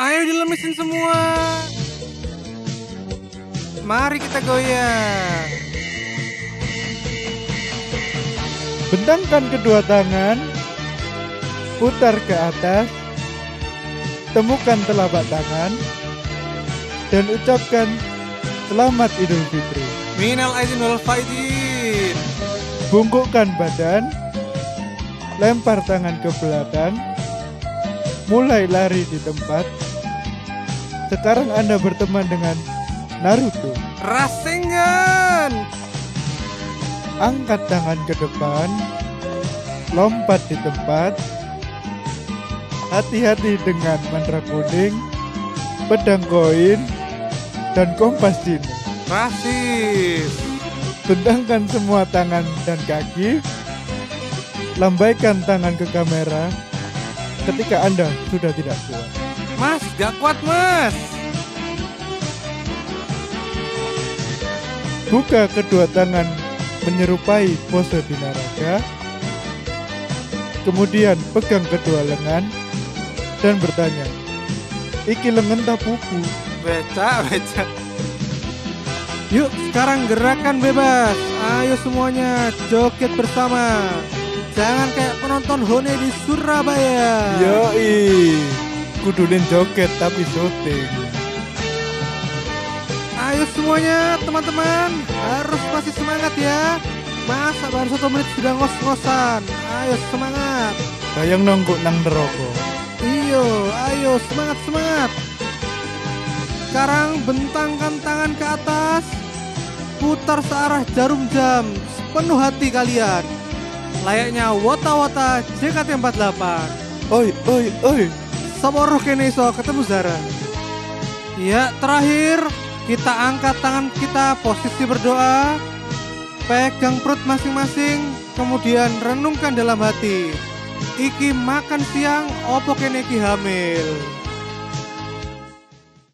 Ayo dilemesin semua. Mari kita goyang. Bentangkan kedua tangan, putar ke atas, temukan telapak tangan, dan ucapkan Selamat Idul Fitri. Minal aidin wal faizin. Bungkukkan badan, lempar tangan ke belakang, mulai lari di tempat. Sekarang Anda berteman dengan Naruto. Rasengan. Angkat tangan ke depan, lompat di tempat. Hati-hati dengan mantra kuning, pedang koin, dan kompas Cina. Rasis. Tendangkan semua tangan dan kaki. Lambaikan tangan ke kamera ketika Anda sudah tidak kuat. Mas, gak kuat mas. Buka kedua tangan menyerupai pose binaraga. Kemudian pegang kedua lengan dan bertanya, Iki lengan tak pupu. Beca, beca. Yuk, sekarang gerakan bebas. Ayo semuanya joget bersama. Jangan kayak penonton Hone di Surabaya. Yoi, kudunin joget tapi syuting. Ayo semuanya teman-teman harus masih semangat ya. Masa baru satu menit sudah ngos-ngosan. Ayo semangat. Bayang nongkok nang neraka. Iyo, ayo semangat semangat. Sekarang bentangkan tangan ke atas. Putar searah jarum jam sepenuh hati kalian. Layaknya wota-wota JKT48. Oi, oi, oi. Saboroh kene iso ketemu Zara. Ya, terakhir kita angkat tangan kita posisi berdoa. Pegang perut masing-masing, kemudian renungkan dalam hati. Iki makan siang opo kene iki hamil.